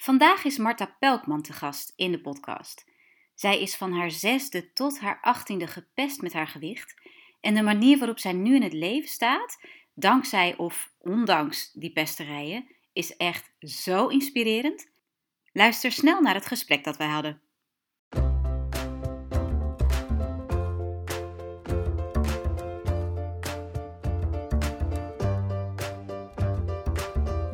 Vandaag is Marta Pelkman te gast in de podcast. Zij is van haar zesde tot haar achttiende gepest met haar gewicht. En de manier waarop zij nu in het leven staat, dankzij of ondanks die pesterijen, is echt zo inspirerend. Luister snel naar het gesprek dat wij hadden.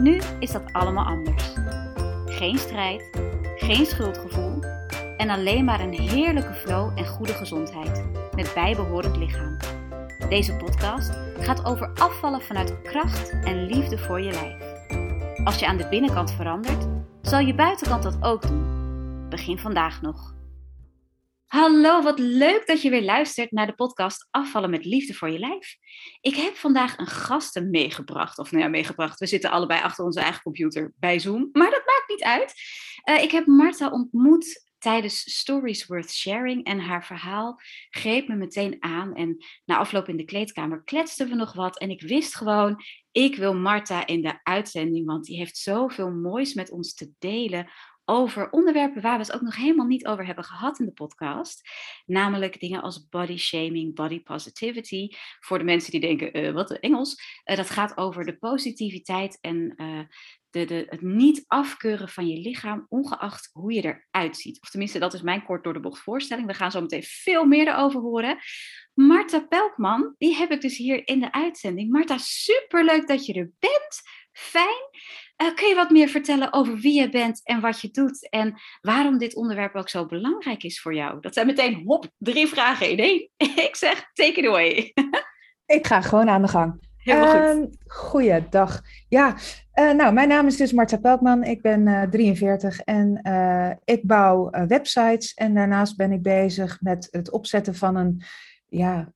Nu is dat allemaal anders. Geen strijd, geen schuldgevoel en alleen maar een heerlijke flow en goede gezondheid met bijbehorend lichaam. Deze podcast gaat over afvallen vanuit kracht en liefde voor je lijf. Als je aan de binnenkant verandert, zal je buitenkant dat ook doen. Begin vandaag nog. Hallo, wat leuk dat je weer luistert naar de podcast Afvallen met Liefde voor je Lijf. Ik heb vandaag een gasten meegebracht, of nou ja, meegebracht. We zitten allebei achter onze eigen computer bij Zoom, maar dat maakt niet uit. Uh, ik heb Marta ontmoet tijdens Stories Worth Sharing en haar verhaal greep me meteen aan. En na afloop in de kleedkamer kletsten we nog wat en ik wist gewoon, ik wil Marta in de uitzending, want die heeft zoveel moois met ons te delen over onderwerpen waar we het ook nog helemaal niet over hebben gehad in de podcast. Namelijk dingen als body shaming, body positivity. Voor de mensen die denken, uh, wat Engels. Uh, dat gaat over de positiviteit en de, de, het niet afkeuren van je lichaam, ongeacht hoe je eruit ziet. Of tenminste, dat is mijn kort door de bocht voorstelling. We gaan zo meteen veel meer erover horen. Marta Pelkman, die heb ik dus hier in de uitzending. Marta, superleuk dat je er bent. Fijn. Uh, kun je wat meer vertellen over wie je bent en wat je doet en waarom dit onderwerp ook zo belangrijk is voor jou? Dat zijn meteen hop, drie vragen in één. Ik zeg, take it away. Ik ga gewoon aan de gang. Heel goed. Uh, goeiedag. Ja, uh, nou, mijn naam is dus Marta Pelkman. Ik ben 43 en ik bouw websites. En daarnaast ben ik bezig met het opzetten van een ja,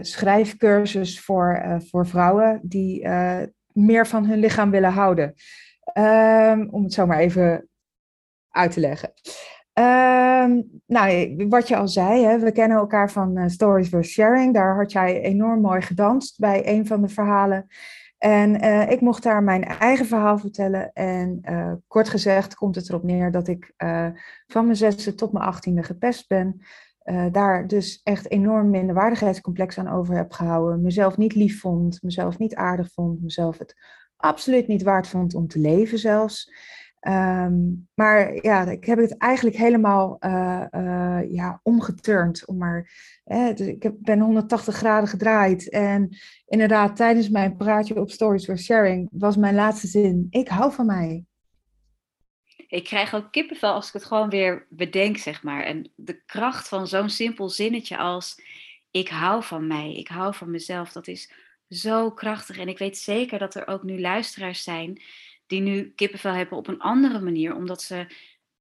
schrijfcursus voor, voor vrouwen die meer van hun lichaam willen houden. Um, om het zo maar even uit te leggen. Um, nou, wat je al zei, hè, we kennen elkaar van uh, Stories for Sharing. Daar had jij enorm mooi gedanst bij een van de verhalen. En uh, ik mocht daar mijn eigen verhaal vertellen. En uh, kort gezegd komt het erop neer dat ik van mijn zesde tot mijn achttiende gepest ben. Daar dus echt enorm minderwaardigheidscomplex aan over heb gehouden. Mezelf niet lief vond, mezelf niet aardig vond, mezelf het absoluut niet waard vond om te leven zelfs. Um, maar ja, ik heb het eigenlijk helemaal uh, ja, omgeturnd. Om maar, dus ik ben 180 graden gedraaid. En inderdaad, tijdens mijn praatje op Stories for Sharing was mijn laatste zin: Ik hou van mij. Ik krijg ook kippenvel als ik het gewoon weer bedenk, zeg maar. En de kracht van zo'n simpel zinnetje als: Ik hou van mij, ik hou van mezelf, dat is zo krachtig. En ik weet zeker dat er ook nu luisteraars zijn die nu kippenvel hebben op een andere manier, omdat ze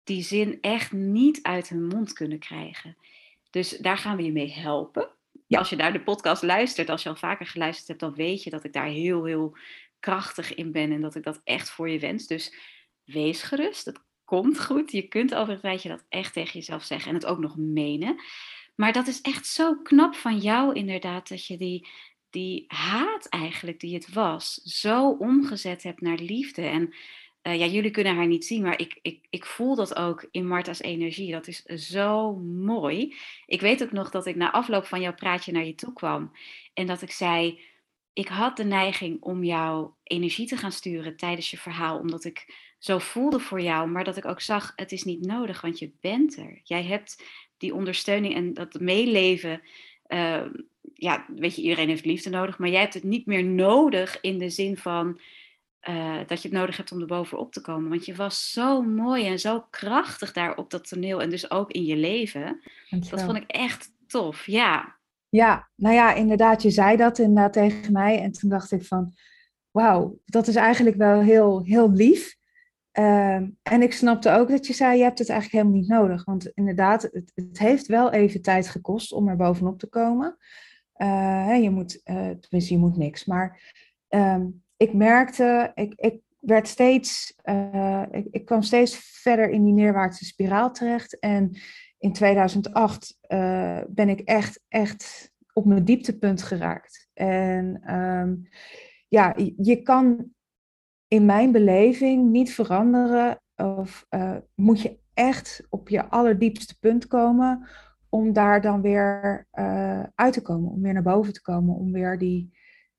die zin echt niet uit hun mond kunnen krijgen. Dus daar gaan we je mee helpen. Ja. Als je naar de podcast luistert, als je al vaker geluisterd hebt, dan weet je dat ik daar heel, heel krachtig in ben en dat ik dat echt voor je wens. Dus wees gerust, het komt goed. Je kunt over een tijdje dat echt tegen jezelf zeggen en het ook nog menen. Maar dat is echt zo knap van jou inderdaad, dat je die, die haat eigenlijk die het was, zo omgezet hebt naar liefde. En uh, ja, jullie kunnen haar niet zien, maar ik, ik, ik voel dat ook in Marta's energie. Dat is zo mooi. Ik weet ook nog dat ik na afloop van jouw praatje naar je toe kwam en dat ik zei: Ik had de neiging om jouw energie te gaan sturen tijdens je verhaal, omdat ik zo voelde voor jou, maar dat ik ook zag: het is niet nodig, want je bent er. Jij hebt die ondersteuning en dat meeleven. Uh, ja, weet je, iedereen heeft liefde nodig, maar jij hebt het niet meer nodig in de zin van uh, dat je het nodig hebt om er bovenop te komen. Want je was zo mooi en zo krachtig daar op dat toneel en dus ook in je leven. Dat vond ik echt tof, ja. Ja, nou ja, inderdaad, je zei dat inderdaad tegen mij en toen dacht ik van, wauw, dat is eigenlijk wel heel, heel lief. Ehm, en ik snapte ook dat je zei, je hebt het eigenlijk helemaal niet nodig. Want inderdaad, het, het heeft wel even tijd gekost om er bovenop te komen. Uh, je, moet, uh, je moet niks. Maar ehm, ik merkte, ik, ik werd steeds, uh, ik, ik, kwam steeds verder in die neerwaartse spiraal terecht. En in 2008 ben ik echt, echt op mijn dieptepunt geraakt. En um, ja, je kan in mijn beleving niet veranderen of uh, moet je echt op je allerdiepste punt komen om daar dan weer uh, uit te komen, om weer naar boven te komen, om weer die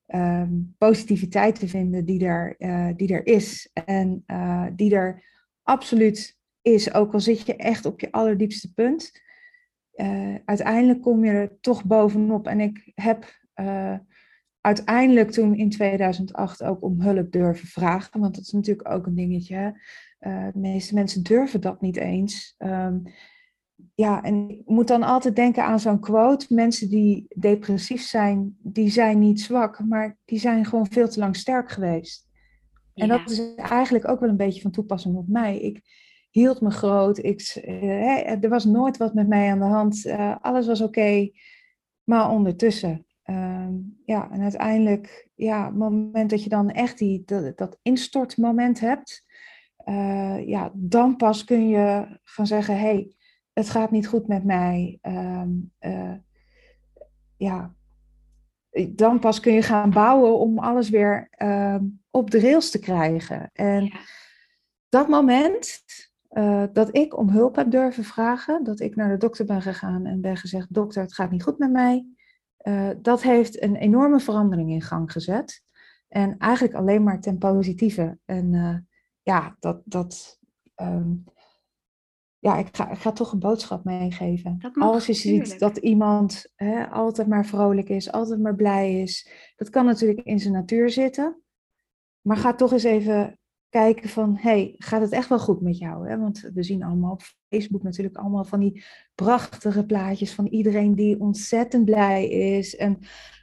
um, positiviteit te vinden die er, uh, die er is en die er absoluut is, ook al zit je echt op je allerdiepste punt. uiteindelijk kom je er toch bovenop en ik heb uiteindelijk toen in 2008 ook om hulp durven vragen. Want dat is natuurlijk ook een dingetje. Uh, de meeste mensen durven dat niet eens. Um, ja, en ik moet dan altijd denken aan zo'n quote. Mensen die depressief zijn, die zijn niet zwak, maar die zijn gewoon veel te lang sterk geweest. En dat is eigenlijk ook wel een beetje van toepassing op mij. Ik hield me groot. Ik, uh, er was nooit wat met mij aan de hand. Uh, alles was oké. Maar ondertussen Ehm, ja, en uiteindelijk, ja, het moment dat je dan echt die, dat, dat instortmoment hebt, uh, ja, dan pas kun je gaan zeggen, hé, hey, het gaat niet goed met mij. Ehm, eh, ja, dan pas kun je gaan bouwen om alles weer ehm, op de rails te krijgen. En dat moment uh, dat ik om hulp heb durven vragen, dat ik naar de dokter ben gegaan en ben gezegd, dokter, het gaat niet goed met mij. Uh, dat heeft een enorme verandering in gang gezet. En eigenlijk alleen maar ten positieve. En uh, ja, dat. dat um, ja, ik ga, ik ga toch een boodschap meegeven. Als je ziet dat iemand hè, altijd maar vrolijk is, altijd maar blij is. Dat kan natuurlijk in zijn natuur zitten. Maar ga toch eens even kijken van, hey, gaat het echt wel goed met jou? Hè? Want we zien allemaal op Facebook natuurlijk allemaal van die prachtige plaatjes van iedereen die ontzettend blij is en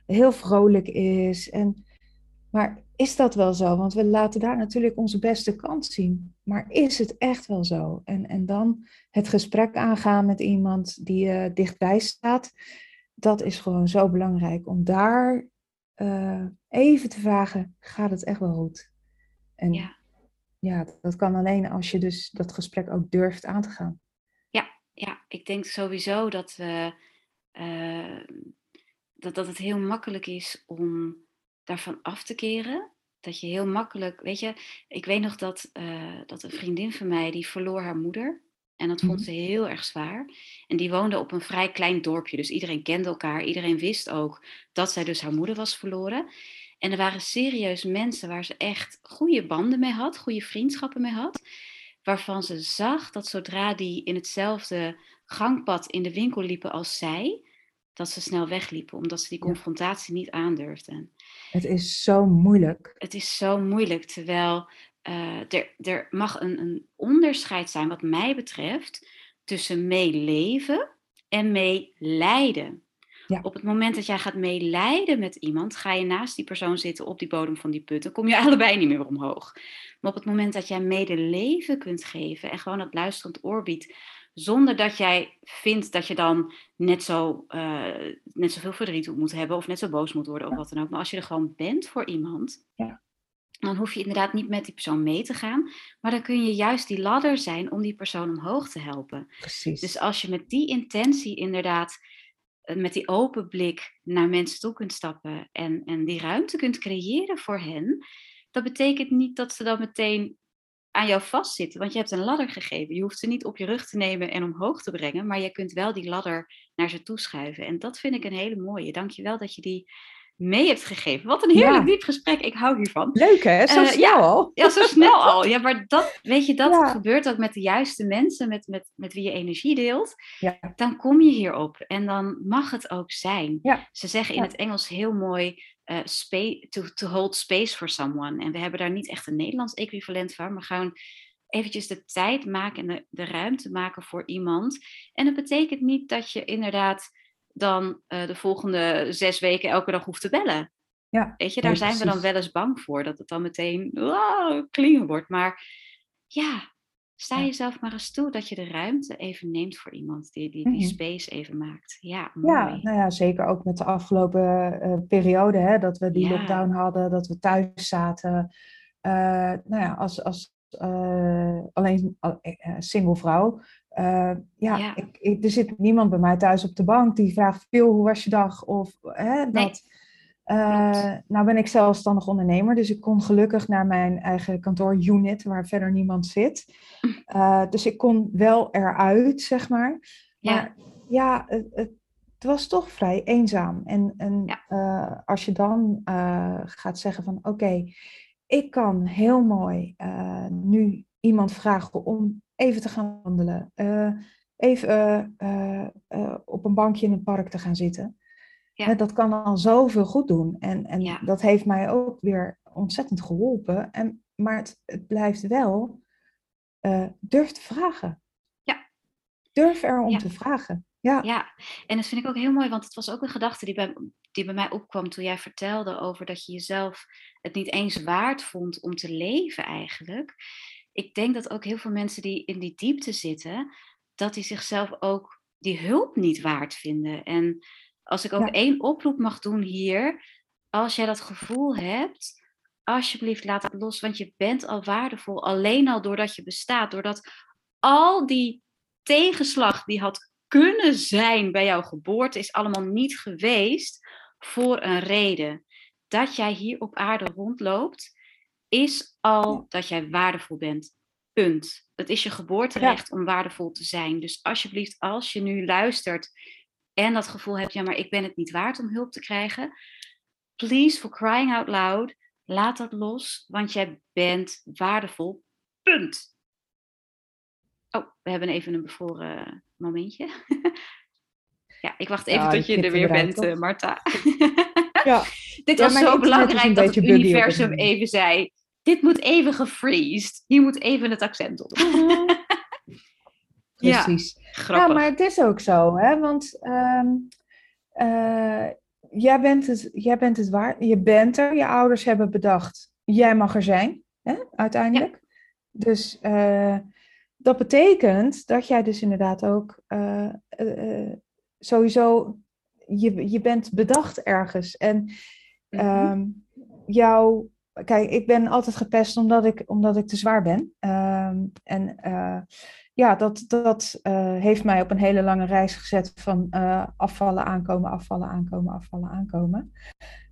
heel vrolijk is. En, maar is dat wel zo? Want we laten daar natuurlijk onze beste kant zien. Maar is het echt wel zo? En, en dan het gesprek aangaan met iemand die uh, dichtbij staat. Dat is gewoon zo belangrijk om daar uh, even te vragen: gaat het echt wel goed? En ja ja, dat kan alleen als je dus dat gesprek ook durft aan te gaan. Ja, ja ik denk sowieso dat, we, uh, dat, dat het heel makkelijk is om daarvan af te keren. Dat je heel makkelijk, weet je, ik weet nog dat, uh, dat een vriendin van mij, die verloor haar moeder. En dat vond mhm. ze heel erg zwaar. En die woonde op een vrij klein dorpje. Dus iedereen kende elkaar. Iedereen wist ook dat zij dus haar moeder was verloren. En er waren serieus mensen waar ze echt goede banden mee had, goede vriendschappen mee had. Waarvan ze zag dat zodra die in hetzelfde gangpad in de winkel liepen als zij, dat ze snel wegliepen, omdat ze die confrontatie niet aandurfden. Het is zo moeilijk. Het is zo moeilijk, terwijl uh, er, er mag een, een onderscheid zijn, wat mij betreft, tussen meeleven en meelijden. Ja. Op het moment dat jij gaat meelijden met iemand, ga je naast die persoon zitten op die bodem van die put. Dan kom je allebei niet meer omhoog. Maar op het moment dat jij medeleven kunt geven en gewoon het luisterend oor biedt, zonder dat jij vindt dat je dan net, zo, uh, net zoveel verdriet moet hebben of net zo boos moet worden of wat dan ook. Maar als je er gewoon bent voor iemand, ja. dan hoef je inderdaad niet met die persoon mee te gaan. Maar dan kun je juist die ladder zijn om die persoon omhoog te helpen. Precies. Dus als je met die intentie inderdaad met die open blik naar mensen toe kunt stappen en, en die ruimte kunt creëren voor hen, dat betekent niet dat ze dan meteen aan jou vastzitten. Want je hebt een ladder gegeven. Je hoeft ze niet op je rug te nemen en omhoog te brengen, maar je kunt wel die ladder naar ze toe schuiven. En dat vind ik een hele mooie. Dank je wel dat je die mee hebt gegeven. Wat een heerlijk diep gesprek. Ik hou hiervan. Leuk hè? Zo uh, snel ja, al. Ja, zo snel al. Ja, maar dat, weet je, dat gebeurt ook met de juiste mensen, met, met, met wie je energie deelt. Ja. Dan kom je hierop en dan mag het ook zijn. Ze zeggen in het Engels heel mooi, uh, space, to, to hold space for someone. En we hebben daar niet echt een Nederlands equivalent van, maar gewoon eventjes de tijd maken en de, de ruimte maken voor iemand. En dat betekent niet dat je inderdaad dan uh, de volgende zes weken elke dag hoeft te bellen. Ja, Weet je, daar zijn we dan wel eens bang voor, dat het dan meteen wow, klingen wordt. Maar ja, sta jezelf maar eens toe dat je de ruimte even neemt voor iemand die die, die mhm. space even maakt. Ja, mooi. Ja, nou ja, zeker ook met de afgelopen uh, periode, hè, dat we die lockdown hadden, dat we thuis zaten. Uh, nou ja, als, als uh, alleen single vrouw. Ja, ja. Ik, ik, er zit niemand bij mij thuis op de bank die vraagt: Pil, hoe was je dag? Of hè, dat. Nee. Uh, nou ben ik zelfstandig ondernemer, dus ik kon gelukkig naar mijn eigen kantoorunit, waar verder niemand zit. Uh, dus ik kon wel eruit, zeg maar. Maar ja, het, het, was toch vrij eenzaam. En, en uh, als je dan gaat zeggen van oké, ik kan heel mooi nu iemand vragen om even te gaan wandelen, even op een bankje in het park te gaan zitten. Ja. Dat kan al zoveel goed doen. En, en dat heeft mij ook weer ontzettend geholpen. En, maar het, het blijft wel, durf te vragen. Ja. Durf erom te vragen. Ja. ja, en dat vind ik ook heel mooi, want het was ook een gedachte die bij, die bij mij opkwam toen jij vertelde over dat je jezelf het niet eens waard vond om te leven eigenlijk. Ik denk dat ook heel veel mensen die in die diepte zitten, dat die zichzelf ook die hulp niet waard vinden. En als ik ook één oproep mag doen hier, als jij dat gevoel hebt, alsjeblieft laat het los, want je bent al waardevol. Alleen al doordat je bestaat, doordat al die tegenslag die had kunnen zijn bij jouw geboorte, is allemaal niet geweest voor een reden. Dat jij hier op aarde rondloopt, is al dat jij waardevol bent. Punt. Het is je geboorterecht om waardevol te zijn. Dus alsjeblieft, als je nu luistert en dat gevoel hebt, ja, maar ik ben het niet waard om hulp te krijgen. Please, for crying out loud, laat dat los, want jij bent waardevol. Punt. Oh, we hebben even een bevroren momentje. ja, ik wacht even tot je er weer bent, uh, Marta. ja. Dit was zo belangrijk dat het universum even zei, dit moet even gefreezed. Hier moet even het accent op. Precies. Ja, ja, maar het is ook zo, hè? Want ehm, eh, jij, bent het, jij bent het waar. Je bent er. Je ouders hebben bedacht. Jij mag er zijn, hè? uiteindelijk. Dus uh, dat betekent dat jij dus inderdaad ook uh, sowieso. Je, je bent bedacht ergens. En um, jouw kijk, ik ben altijd gepest omdat ik, omdat ik te zwaar ben. Um, en ja, dat, dat uh, heeft mij op een hele lange reis gezet van uh, afvallen, aankomen, afvallen, aankomen, afvallen, aankomen.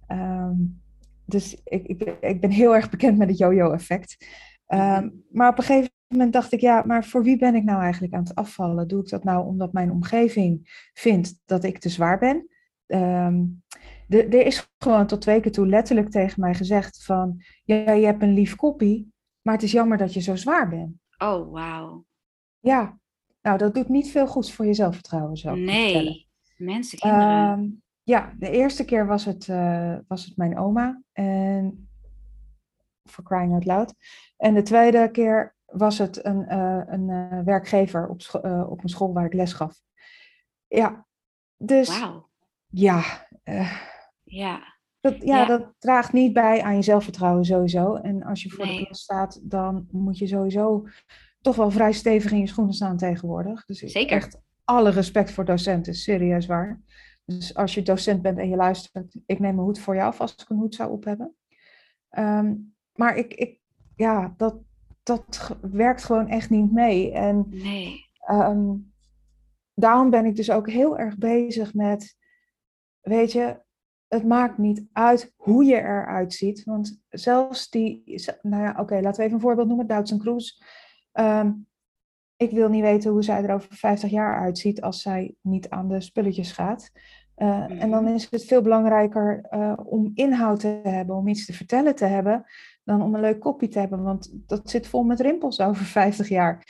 Um, dus ik, ik, ik, ben heel erg bekend met het yo-yo-effect. Um, maar op een gegeven moment dacht ik, ja, maar voor wie ben ik nou eigenlijk aan het afvallen? Doe ik dat nou omdat mijn omgeving vindt dat ik te zwaar ben? Er is gewoon tot twee keer toe letterlijk tegen mij gezegd van, ja, je hebt een lief koppie, maar het is jammer dat je zo zwaar bent. Oh, wauw. Ja, nou dat doet niet veel goeds voor je zelfvertrouwen zo. Nee, mensen, kinderen. Uh, ja, de eerste keer was het, uh, was het mijn oma. En for crying out loud. En de tweede keer was het een, uh, een uh, werkgever op, op een school waar ik les gaf. Ja, dus wow. ja, ja. Dat, ja, ja, dat draagt niet bij aan je zelfvertrouwen sowieso. En als je voor nee. de klas staat, dan moet je sowieso toch wel vrij stevig in je schoenen staan tegenwoordig. Dus Zeker. echt alle respect voor docenten, serieus waar. Dus als je docent bent en je luistert, ik neem mijn hoed voor je af als ik een hoed zou op hebben. Ehm, maar ik, ik, ja, dat, dat werkt gewoon echt niet mee. En nee. Um, daarom ben ik dus ook heel erg bezig met, weet je, het maakt niet uit hoe je eruit ziet. Want zelfs die, nou ja, oké, laten we even een voorbeeld noemen, Doutzen Kroes. Ehm, ik wil niet weten hoe zij er over 50 jaar uitziet als zij niet aan de spulletjes gaat. Uh, En dan is het veel belangrijker uh, om inhoud te hebben, om iets te vertellen te hebben, dan om een leuk kopje te hebben. Want dat zit vol met rimpels over 50 jaar,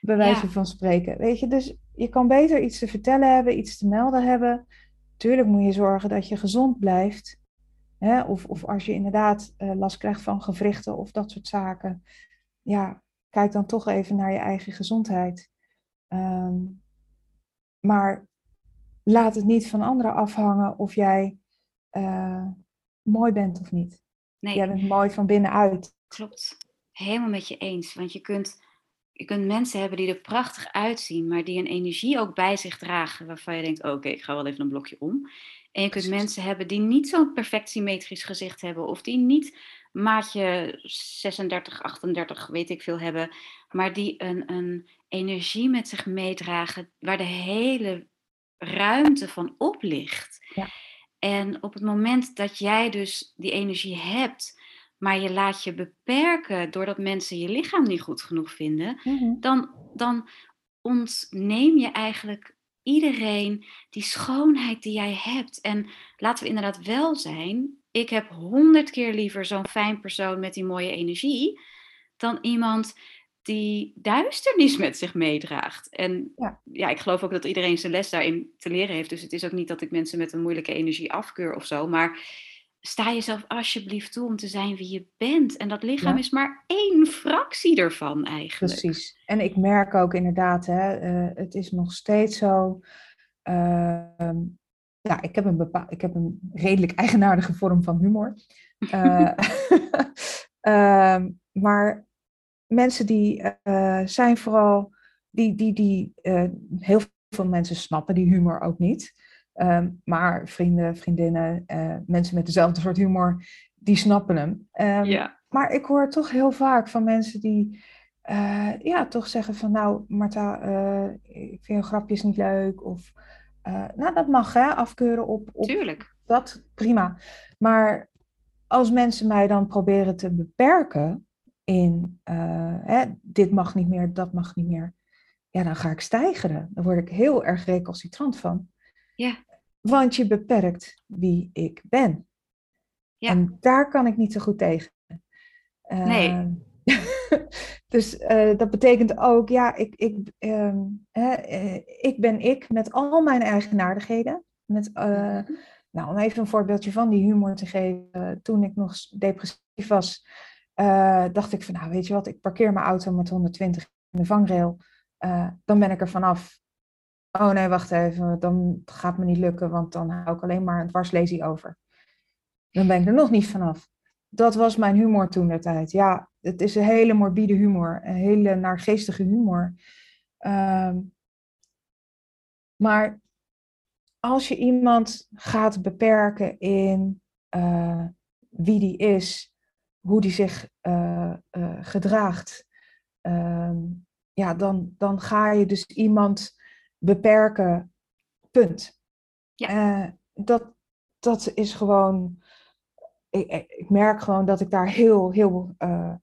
bij wijze ja. van spreken. Weet je, dus je kan beter iets te vertellen hebben, iets te melden hebben. Tuurlijk moet je zorgen dat je gezond blijft. Hè? Of, of als je inderdaad uh, last krijgt van gewrichten of dat soort zaken. Ja, kijk dan toch even naar je eigen gezondheid. Um, maar laat het niet van anderen afhangen of jij uh, mooi bent of niet. Nee. Jij bent mooi van binnenuit. Klopt. Helemaal met je eens. Want je kunt je kunt mensen hebben die er prachtig uitzien, maar die een energie ook bij zich dragen waarvan je denkt, oké, ik ga wel even een blokje om. En je kunt mensen hebben die niet zo'n perfect symmetrisch gezicht hebben of die niet maatje 36, 38, weet ik veel hebben, maar die een, een energie met zich meedragen waar de hele ruimte van oplicht. Ja. En op het moment dat jij dus die energie hebt, maar je laat je beperken doordat mensen je lichaam niet goed genoeg vinden, mhm. dan, dan ontneem je eigenlijk iedereen die schoonheid die jij hebt. En laten we inderdaad wel zijn, ik heb honderd keer liever zo'n fijn persoon met die mooie energie dan iemand die duisternis met zich meedraagt. En ja. ja. ik geloof ook dat iedereen zijn les daarin te leren heeft. Dus het is ook niet dat ik mensen met een moeilijke energie afkeur of zo. Maar sta jezelf alsjeblieft toe om te zijn wie je bent. En dat lichaam is maar één fractie ervan eigenlijk. Precies. En ik merk ook inderdaad, hè, uh, het is nog steeds zo. Uh, ja, ik heb, een bepaal, ik heb een redelijk eigenaardige vorm van humor. Uh, maar mensen die uh, zijn vooral, die, die, die heel veel mensen snappen die humor ook niet. Um, maar vrienden, vriendinnen, uh, mensen met dezelfde soort humor, die snappen hem. Um, ja. Maar ik hoor toch heel vaak van mensen die uh, ja, toch zeggen van nou, Marta, uh, ik vind grapjes niet leuk. Of nou, dat mag hè, afkeuren op, op Tuurlijk. dat, prima. Maar als mensen mij dan proberen te beperken in hè, dit mag niet meer, dat mag niet meer. Ja, dan ga ik stijgeren. Dan word ik heel erg recalcitrant van. Ja. Want je beperkt wie ik ben. Ja. En daar kan ik niet zo goed tegen. Nee. Ehm, dus uh, dat betekent ook, ja, ik, ik, uh, hè, uh, ik ben ik met al mijn eigenaardigheden. Met, uh, nou, om even een voorbeeldje van die humor te geven. Toen ik nog depressief was, dacht ik van, nou, weet je wat, ik parkeer mijn auto met 120 in de vangrail. dan ben ik er vanaf. Oh nee, wacht even, dan gaat me niet lukken, want dan hou ik alleen maar een dwarslesie over. Dan ben ik er nog niet vanaf. Dat was mijn humor toen de tijd. Ja, het is een hele morbide humor, een hele naargeestige humor. Ehm, maar als je iemand gaat beperken in uh, wie die is, hoe die zich uh, uh, gedraagt, ehm, ja, dan, dan ga je dus iemand beperken. Punt. Ja. Uh, dat, dat is gewoon. Ik, ik, merk gewoon dat ik daar heel, heel, uh,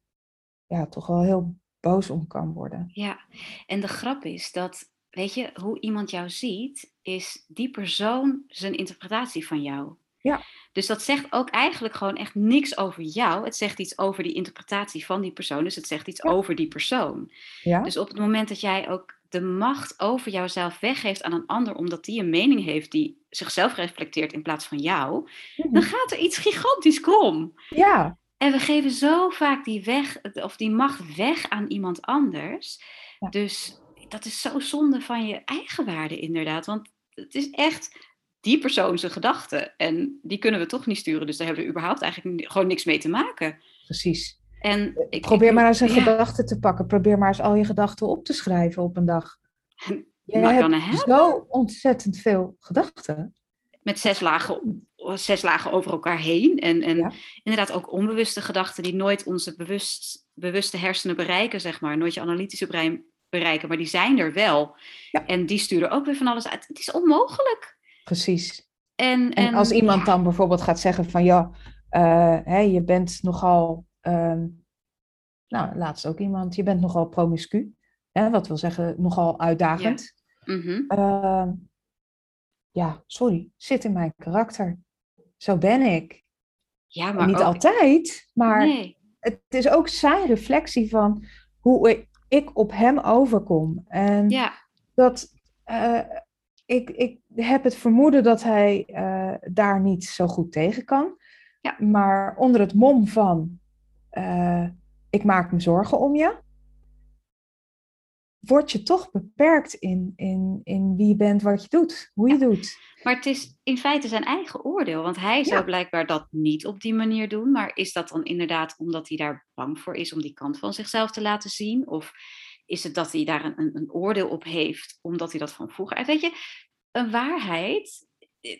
ja, toch wel heel boos om kan worden. Ja, en de grap is dat, weet je, hoe iemand jou ziet, is die persoon zijn interpretatie van jou. Ja. Dus dat zegt ook eigenlijk gewoon echt niks over jou. Het zegt iets over die interpretatie van die persoon. Dus het zegt iets over die persoon. Ja. Dus op het moment dat jij ook de macht over jouzelf weggeeft aan een ander, omdat die een mening heeft die zichzelf reflecteert in plaats van jou, dan mhm. gaat er iets gigantisch krom. Ja. En we geven zo vaak die, weg, of die macht weg aan iemand anders. Dus dat is zo zonde van je eigen waarde, inderdaad. Want het is echt die persoon zijn gedachten. En die kunnen we toch niet sturen. Dus daar hebben we überhaupt eigenlijk gewoon niks mee te maken. Precies. En ik, Probeer maar eens een gedachte te pakken. Probeer maar eens al je gedachten op te schrijven op een dag. Je hebt zo ontzettend veel gedachten. Met zes lagen, zes lagen over elkaar heen. En, en inderdaad ook onbewuste gedachten die nooit onze bewust, bewuste hersenen bereiken, zeg maar. Nooit je analytische brein bereiken, maar die zijn er wel. Ja. En die sturen ook weer van alles uit. Het is onmogelijk. Precies. En, en, als iemand dan bijvoorbeeld gaat zeggen van ja, uh, hè, je bent nogal Um, nou, laatst ook iemand, je bent nogal promiscu. Hè, wat wil zeggen, nogal uitdagend. Ja. Mhm. Ehm, ja, sorry, zit in mijn karakter. Zo ben ik. Ja, maar niet altijd, maar nee. het is ook zijn reflectie van hoe ik op hem overkom. En ja. dat uh, ik, ik heb het vermoeden dat hij uh, daar niet zo goed tegen kan. Ja. Maar onder het mom van uh, ik maak me zorgen om je, word je toch beperkt in, in, in wie je bent, wat je doet, hoe je doet. Maar het is in feite zijn eigen oordeel, want hij zou blijkbaar dat niet op die manier doen. Maar is dat dan inderdaad omdat hij daar bang voor is om die kant van zichzelf te laten zien? Of Is het dat hij daar een, een, een oordeel op heeft, omdat hij dat van vroeger? Weet je, een waarheid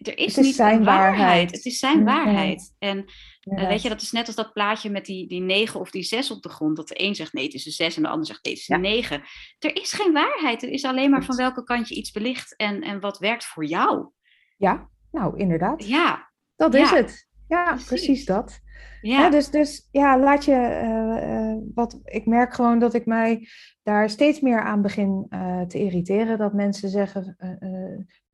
er is, niet zijn waarheid. waarheid. Het is zijn waarheid. En uh, weet je, dat is net als dat plaatje met die, die negen of die zes op de grond. Dat de een zegt nee, het is een zes en de ander zegt nee, het is een negen. Er is geen waarheid. Er is alleen maar van welke kant je iets belicht en, en wat werkt voor jou. Ja, nou inderdaad. Ja. Dat is het. Ja, precies, dat. Ja. dus, dus ja, laat je. Uh, wat, ik merk gewoon dat ik mij daar steeds meer aan begin uh, te irriteren. Dat mensen zeggen,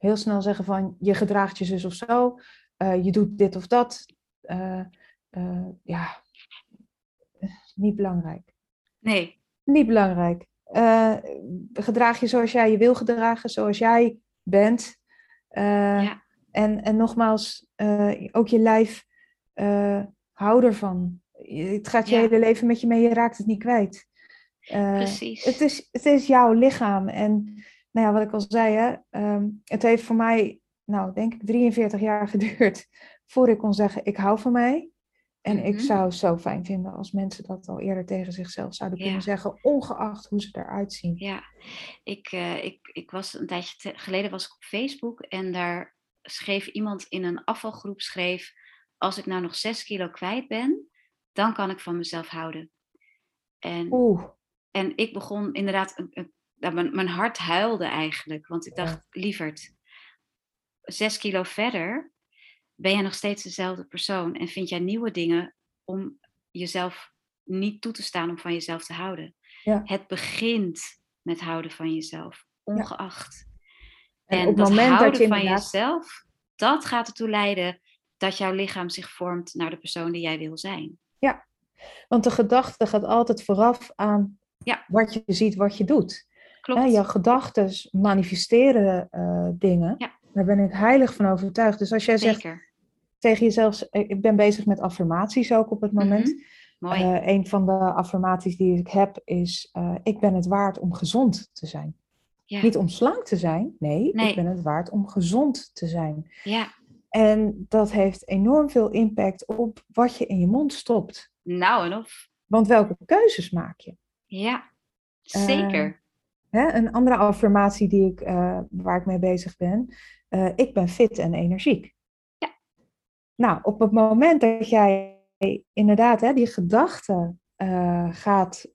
heel snel zeggen van je gedraagt je zus of zo, uh, je doet dit of dat. Uh, uh, ja, niet belangrijk. Nee. Niet belangrijk. gedraag je zoals jij je wil gedragen, zoals jij bent. Ja. en, en nogmaals, ook je lijf, hou ervan. Het gaat je hele leven met je mee, je raakt het niet kwijt. Precies. Het is, het is jouw lichaam en nou ja, wat ik al zei, hè, ehm, het heeft voor mij, nou, denk ik 43 jaar geduurd voor ik kon zeggen, ik hou van mij. En ik mhm. zou het zo fijn vinden als mensen dat al eerder tegen zichzelf zouden kunnen zeggen, ongeacht hoe ze eruit zien. Ja, ik, uh, ik, ik was een tijdje geleden was ik op Facebook en daar schreef iemand in een afvalgroep, schreef, als ik nou nog 6 kilo kwijt ben, dan kan ik van mezelf houden. En, Oeh. en ik begon inderdaad een, een nou, mijn, mijn hart huilde eigenlijk. Want ik dacht, lieverd, zes kilo verder ben je nog steeds dezelfde persoon. En vind jij nieuwe dingen om jezelf niet toe te staan om van jezelf te houden. Ja. Het begint met houden van jezelf, ongeacht. En, en op het moment houden dat je van jezelf, dat gaat ertoe leiden dat jouw lichaam zich vormt naar de persoon die jij wil zijn. Ja, want de gedachte gaat altijd vooraf aan ja. wat je ziet, wat je doet. Klopt. je gedachten manifesteren uh, dingen. Ja. Daar ben ik heilig van overtuigd. Dus als jij zegt tegen jezelf, ik ben bezig met affirmaties ook op het moment. Mm Mooi. Uh, een van de affirmaties die ik heb is, uh, ik ben het waard om gezond te zijn. Ja. Niet om slank te zijn, nee, nee, ik ben het waard om gezond te zijn. Ja. En dat heeft enorm veel impact op wat je in je mond stopt. Nou en of. Want welke keuzes maak je? Ja, zeker. Hè, een andere affirmatie die ik, uh, waar ik mee bezig ben. Uh, ik ben fit en energiek. Ja. Nou, op het moment dat jij inderdaad hè, die gedachte uh, gaat,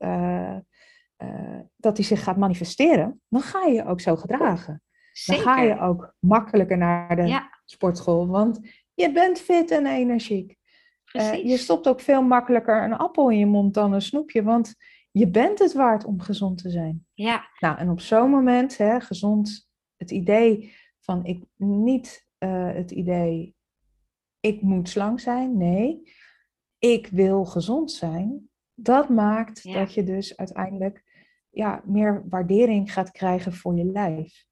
dat die zich gaat manifesteren, dan ga je ook zo gedragen. Zeker. Dan ga je ook makkelijker naar de ja. sportschool, want je bent fit en energiek. je stopt ook veel makkelijker een appel in je mond dan een snoepje, want je bent het waard om gezond te zijn. Ja. Nou, en op zo'n moment, hè, gezond, het idee van ik niet uh, het idee ik moet slank zijn. Nee, ik wil gezond zijn. Dat maakt dat je dus uiteindelijk ja, meer waardering gaat krijgen voor je lijf.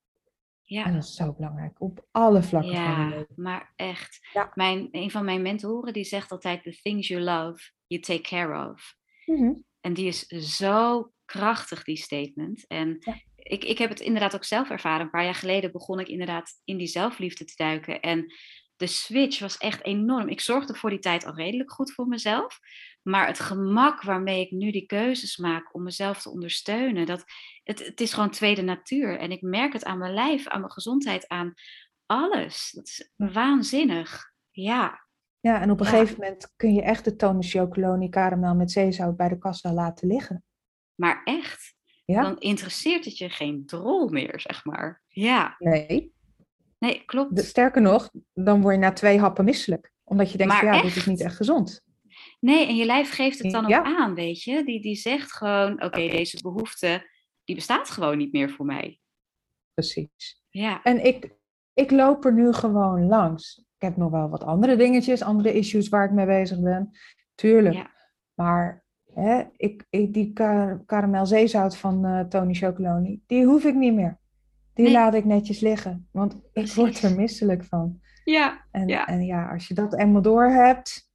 Ja. En dat is zo belangrijk op alle vlakken ja, van je leven. maar echt. Ja. Mijn, een van mijn mentoren die zegt altijd: The things you love, you take care of. Mm en die is zo krachtig, die statement. En ik, ik heb het inderdaad ook zelf ervaren. Een paar jaar geleden begon ik inderdaad in die zelfliefde te duiken. En de switch was echt enorm. Ik zorgde voor die tijd al redelijk goed voor mezelf. Maar het gemak waarmee ik nu die keuzes maak om mezelf te ondersteunen, dat, het, het is gewoon tweede natuur. En ik merk het aan mijn lijf, aan mijn gezondheid, aan alles. Dat is waanzinnig. Ja. Ja, en op een gegeven moment kun je echt de tonus chocoloni karamel met zeezout bij de kassa laten liggen. Maar echt? Ja? Dan interesseert het je geen drol meer, zeg maar. Ja. Nee. Nee, klopt. sterker nog, dan word je na twee happen misselijk. Omdat je denkt, van, ja, dit is niet echt gezond. Nee, en je lijf geeft het dan ook aan, weet je. Die, die zegt gewoon, oké, deze behoefte, die bestaat gewoon niet meer voor mij. Precies. Ja. En ik, ik loop er nu gewoon langs heb nog wel wat andere dingetjes, andere issues waar ik mee bezig ben. Tuurlijk. Ja. Maar hè, ik, ik, die kar zeezout van uh, Tony Chocoloni, die hoef ik niet meer. Die laat ik netjes liggen, want ik word er misselijk van. Ja. En ja. en ja, als je dat eenmaal door hebt,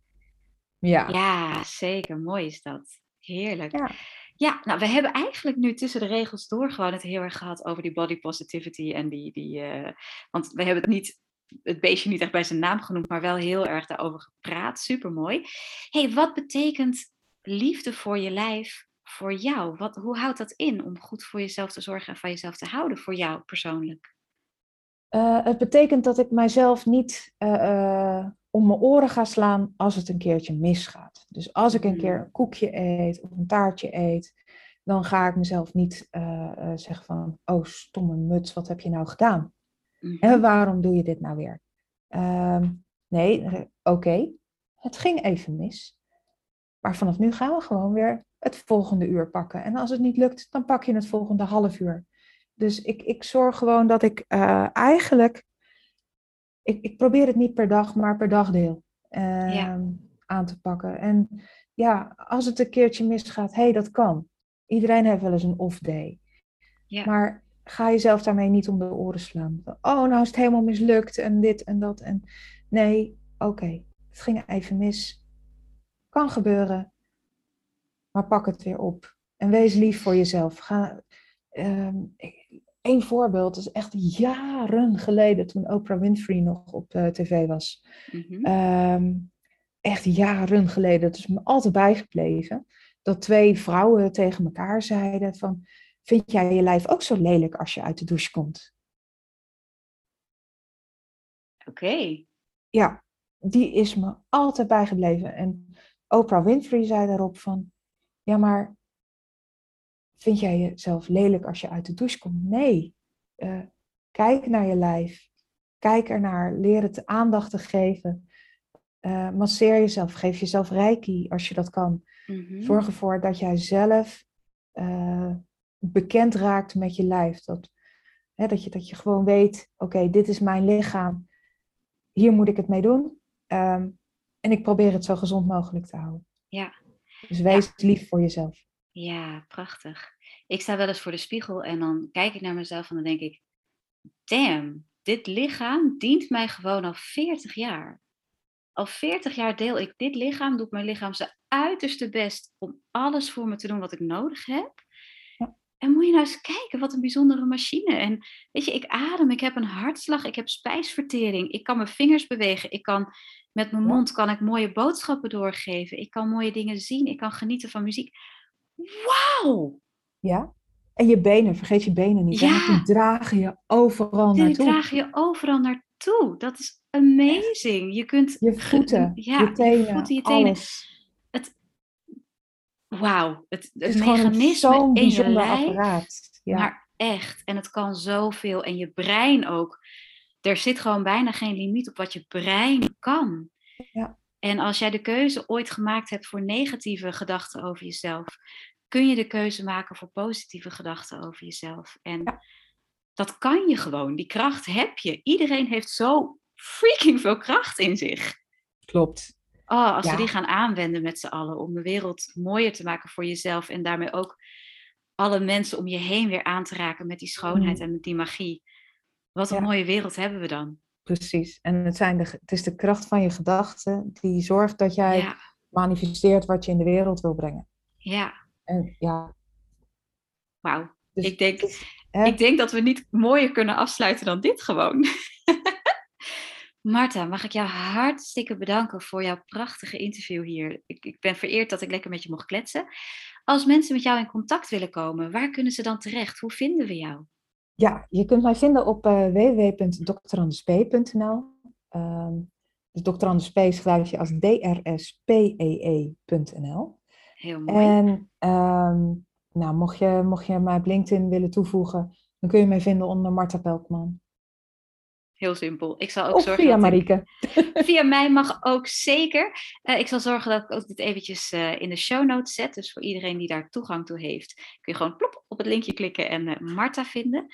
ja. Ja, zeker. Mooi is dat. Heerlijk. Ja. Ja, nou, we hebben eigenlijk nu tussen de regels door gewoon het heel erg gehad over die body positivity en die, die uh, want we hebben het niet het beestje niet echt bij zijn naam genoemd, maar wel heel erg daarover gepraat. Super mooi. hey, wat betekent liefde voor je lijf voor jou? Wat, hoe houdt dat in om goed voor jezelf te zorgen en van jezelf te houden voor jou persoonlijk? Uh, het betekent dat ik mijzelf niet uh, uh, om mijn oren ga slaan als het een keertje misgaat. Dus als ik een keer Mm. een koekje eet of een taartje eet, dan ga ik mezelf niet zeggen van, oh stomme muts, wat heb je nou gedaan? Mhm. En waarom doe je dit nou weer? Ehm, nee, oké, het ging even mis. Maar vanaf nu gaan we gewoon weer het volgende uur pakken. En als het niet lukt, dan pak je het volgende half uur. Dus ik, ik zorg gewoon dat ik uh, eigenlijk. Ik, ik probeer het niet per dag, maar per dagdeel uh, Ja. aan te pakken. En ja, als het een keertje misgaat, hé, hey, dat kan. Iedereen heeft wel eens een off-day. Ja. Maar ga jezelf daarmee niet om de oren slaan. Oh, nou is het helemaal mislukt en dit en dat. En nee, oké, het ging even mis. Kan gebeuren. Maar pak het weer op. En wees lief voor jezelf. Ga, um, Eén voorbeeld is echt jaren geleden toen Oprah Winfrey nog op uh, tv was. Mhm. Um, echt jaren geleden. Dat is me altijd bijgebleven. Dat twee vrouwen tegen elkaar zeiden van... Vind jij je lijf ook zo lelijk als je uit de douche komt? Oké. Okay. Ja, die is me altijd bijgebleven. En Oprah Winfrey zei daarop van... Ja, maar vind jij jezelf lelijk als je uit de douche komt? Nee. Uh, kijk naar je lijf. Kijk ernaar. Leer het aandacht te geven. Uh, masseer jezelf. Geef jezelf reiki als je dat kan. Mhm. Zorg ervoor dat jij zelf uh, bekend raakt met je lijf. Dat, hè, dat, je, dat je gewoon weet, oké, okay, dit is mijn lichaam. Hier moet ik het mee doen. Um, en ik probeer het zo gezond mogelijk te houden. Ja. Dus wees Ja. lief voor jezelf. Ja, prachtig. Ik sta wel eens voor de spiegel en dan kijk ik naar mezelf en dan denk ik: damn, dit lichaam dient mij gewoon al 40 jaar. Al 40 jaar deel ik dit lichaam, doet mijn lichaam zijn uiterste best om alles voor me te doen wat ik nodig heb. En moet je nou eens kijken, wat een bijzondere machine. En weet je, ik adem, ik heb een hartslag, ik heb spijsvertering, ik kan mijn vingers bewegen, ik kan met mijn mond kan ik mooie boodschappen doorgeven, ik kan mooie dingen zien, ik kan genieten van muziek. Wauw! Ja? En je benen, vergeet je benen niet. Ja. Die dragen je overal Die naartoe. draag je overal naartoe. Dat is amazing. Je kunt Je voeten, ja, je tenen, voeten, je tenen. alles. Wauw, het, mechanisme in je lijf. apparaat. Ja. Maar echt, en het kan zoveel. En je brein ook. Er zit gewoon bijna geen limiet op wat je brein kan. Ja. En als jij de keuze ooit gemaakt hebt voor negatieve gedachten over jezelf, kun je de keuze maken voor positieve gedachten over jezelf. En Ja. dat kan je gewoon. Die kracht heb je. Iedereen heeft zo freaking veel kracht in zich. Klopt. Oh, als Ja. we die gaan aanwenden met z'n allen om de wereld mooier te maken voor jezelf en daarmee ook alle mensen om je heen weer aan te raken met die schoonheid Mm. en met die magie. Wat een Ja. mooie wereld hebben we dan. Precies. En het, zijn de, het is de kracht van je gedachten die zorgt dat jij Ja, manifesteert wat je in de wereld wil brengen. ja. En ja, Wauw. dus Ik denk- Ik denk dat we niet mooier kunnen afsluiten dan dit gewoon. Marta, mag ik jou hartstikke bedanken voor jouw prachtige interview hier. Ik, ik ben vereerd dat ik lekker met je mocht kletsen. Als mensen met jou in contact willen komen, waar kunnen ze dan terecht? Hoe vinden we jou? Ja, je kunt mij vinden op uh, www.drandesp.nl. Ehm dus Dr. Anders P schrijf je als drspee.nl. Heel mooi. En ehm, nou, mocht, je, mocht je mij op LinkedIn willen toevoegen, dan kun je mij vinden onder Marta Pelkman. Heel simpel. Ik zal ook Of zorgen via ik- Marieke. Via mij mag ook zeker. Eh, ik zal zorgen dat ik ook dit eventjes eh, in de show notes zet. Dus voor iedereen die daar toegang toe heeft, kun je gewoon plop op het linkje klikken en eh, Marta vinden.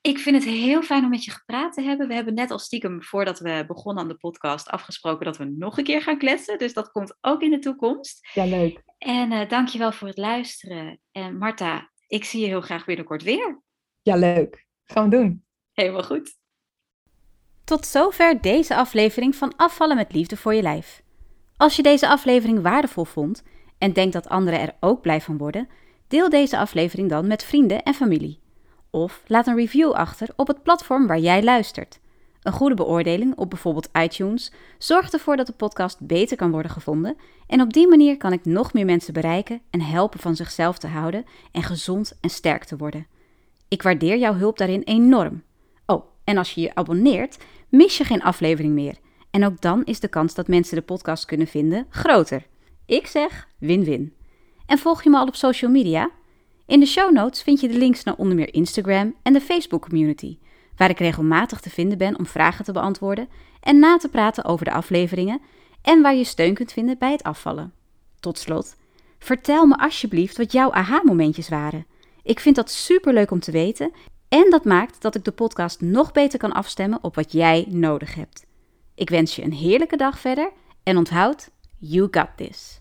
Ik vind het heel fijn om met je gepraat te hebben. We hebben net al stiekem, voordat we begonnen aan de podcast, afgesproken dat we nog een keer gaan kletsen. Dus dat komt ook in de toekomst. Ja, leuk. En dankjewel voor het luisteren. En Marta, ik zie je heel graag binnenkort weer. Ja, leuk. Gaan we doen. Helemaal goed. Tot zover deze aflevering van Afvallen met Liefde voor je lijf. Als je deze aflevering waardevol vond en denkt dat anderen er ook blij van worden, deel deze aflevering dan met vrienden en familie. Of laat een review achter op het platform waar jij luistert. Een goede beoordeling op bijvoorbeeld iTunes zorgt ervoor dat de podcast beter kan worden gevonden en op die manier kan ik nog meer mensen bereiken en helpen van zichzelf te houden en gezond en sterk te worden. Ik waardeer jouw hulp daarin enorm. Oh, en als je je abonneert, mis je geen aflevering meer. En ook dan is de kans dat mensen de podcast kunnen vinden groter. Ik zeg win-win. En volg je me al op social media? In de show notes vind je de links naar onder meer Instagram en de Facebook community, waar ik regelmatig te vinden ben om vragen te beantwoorden en na te praten over de afleveringen en waar je steun kunt vinden bij het afvallen. Tot slot, vertel me alsjeblieft wat jouw aha-momentjes waren. Ik vind dat superleuk om te weten en dat maakt dat ik de podcast nog beter kan afstemmen op wat jij nodig hebt. Ik wens je een heerlijke dag verder en onthoud, you got this.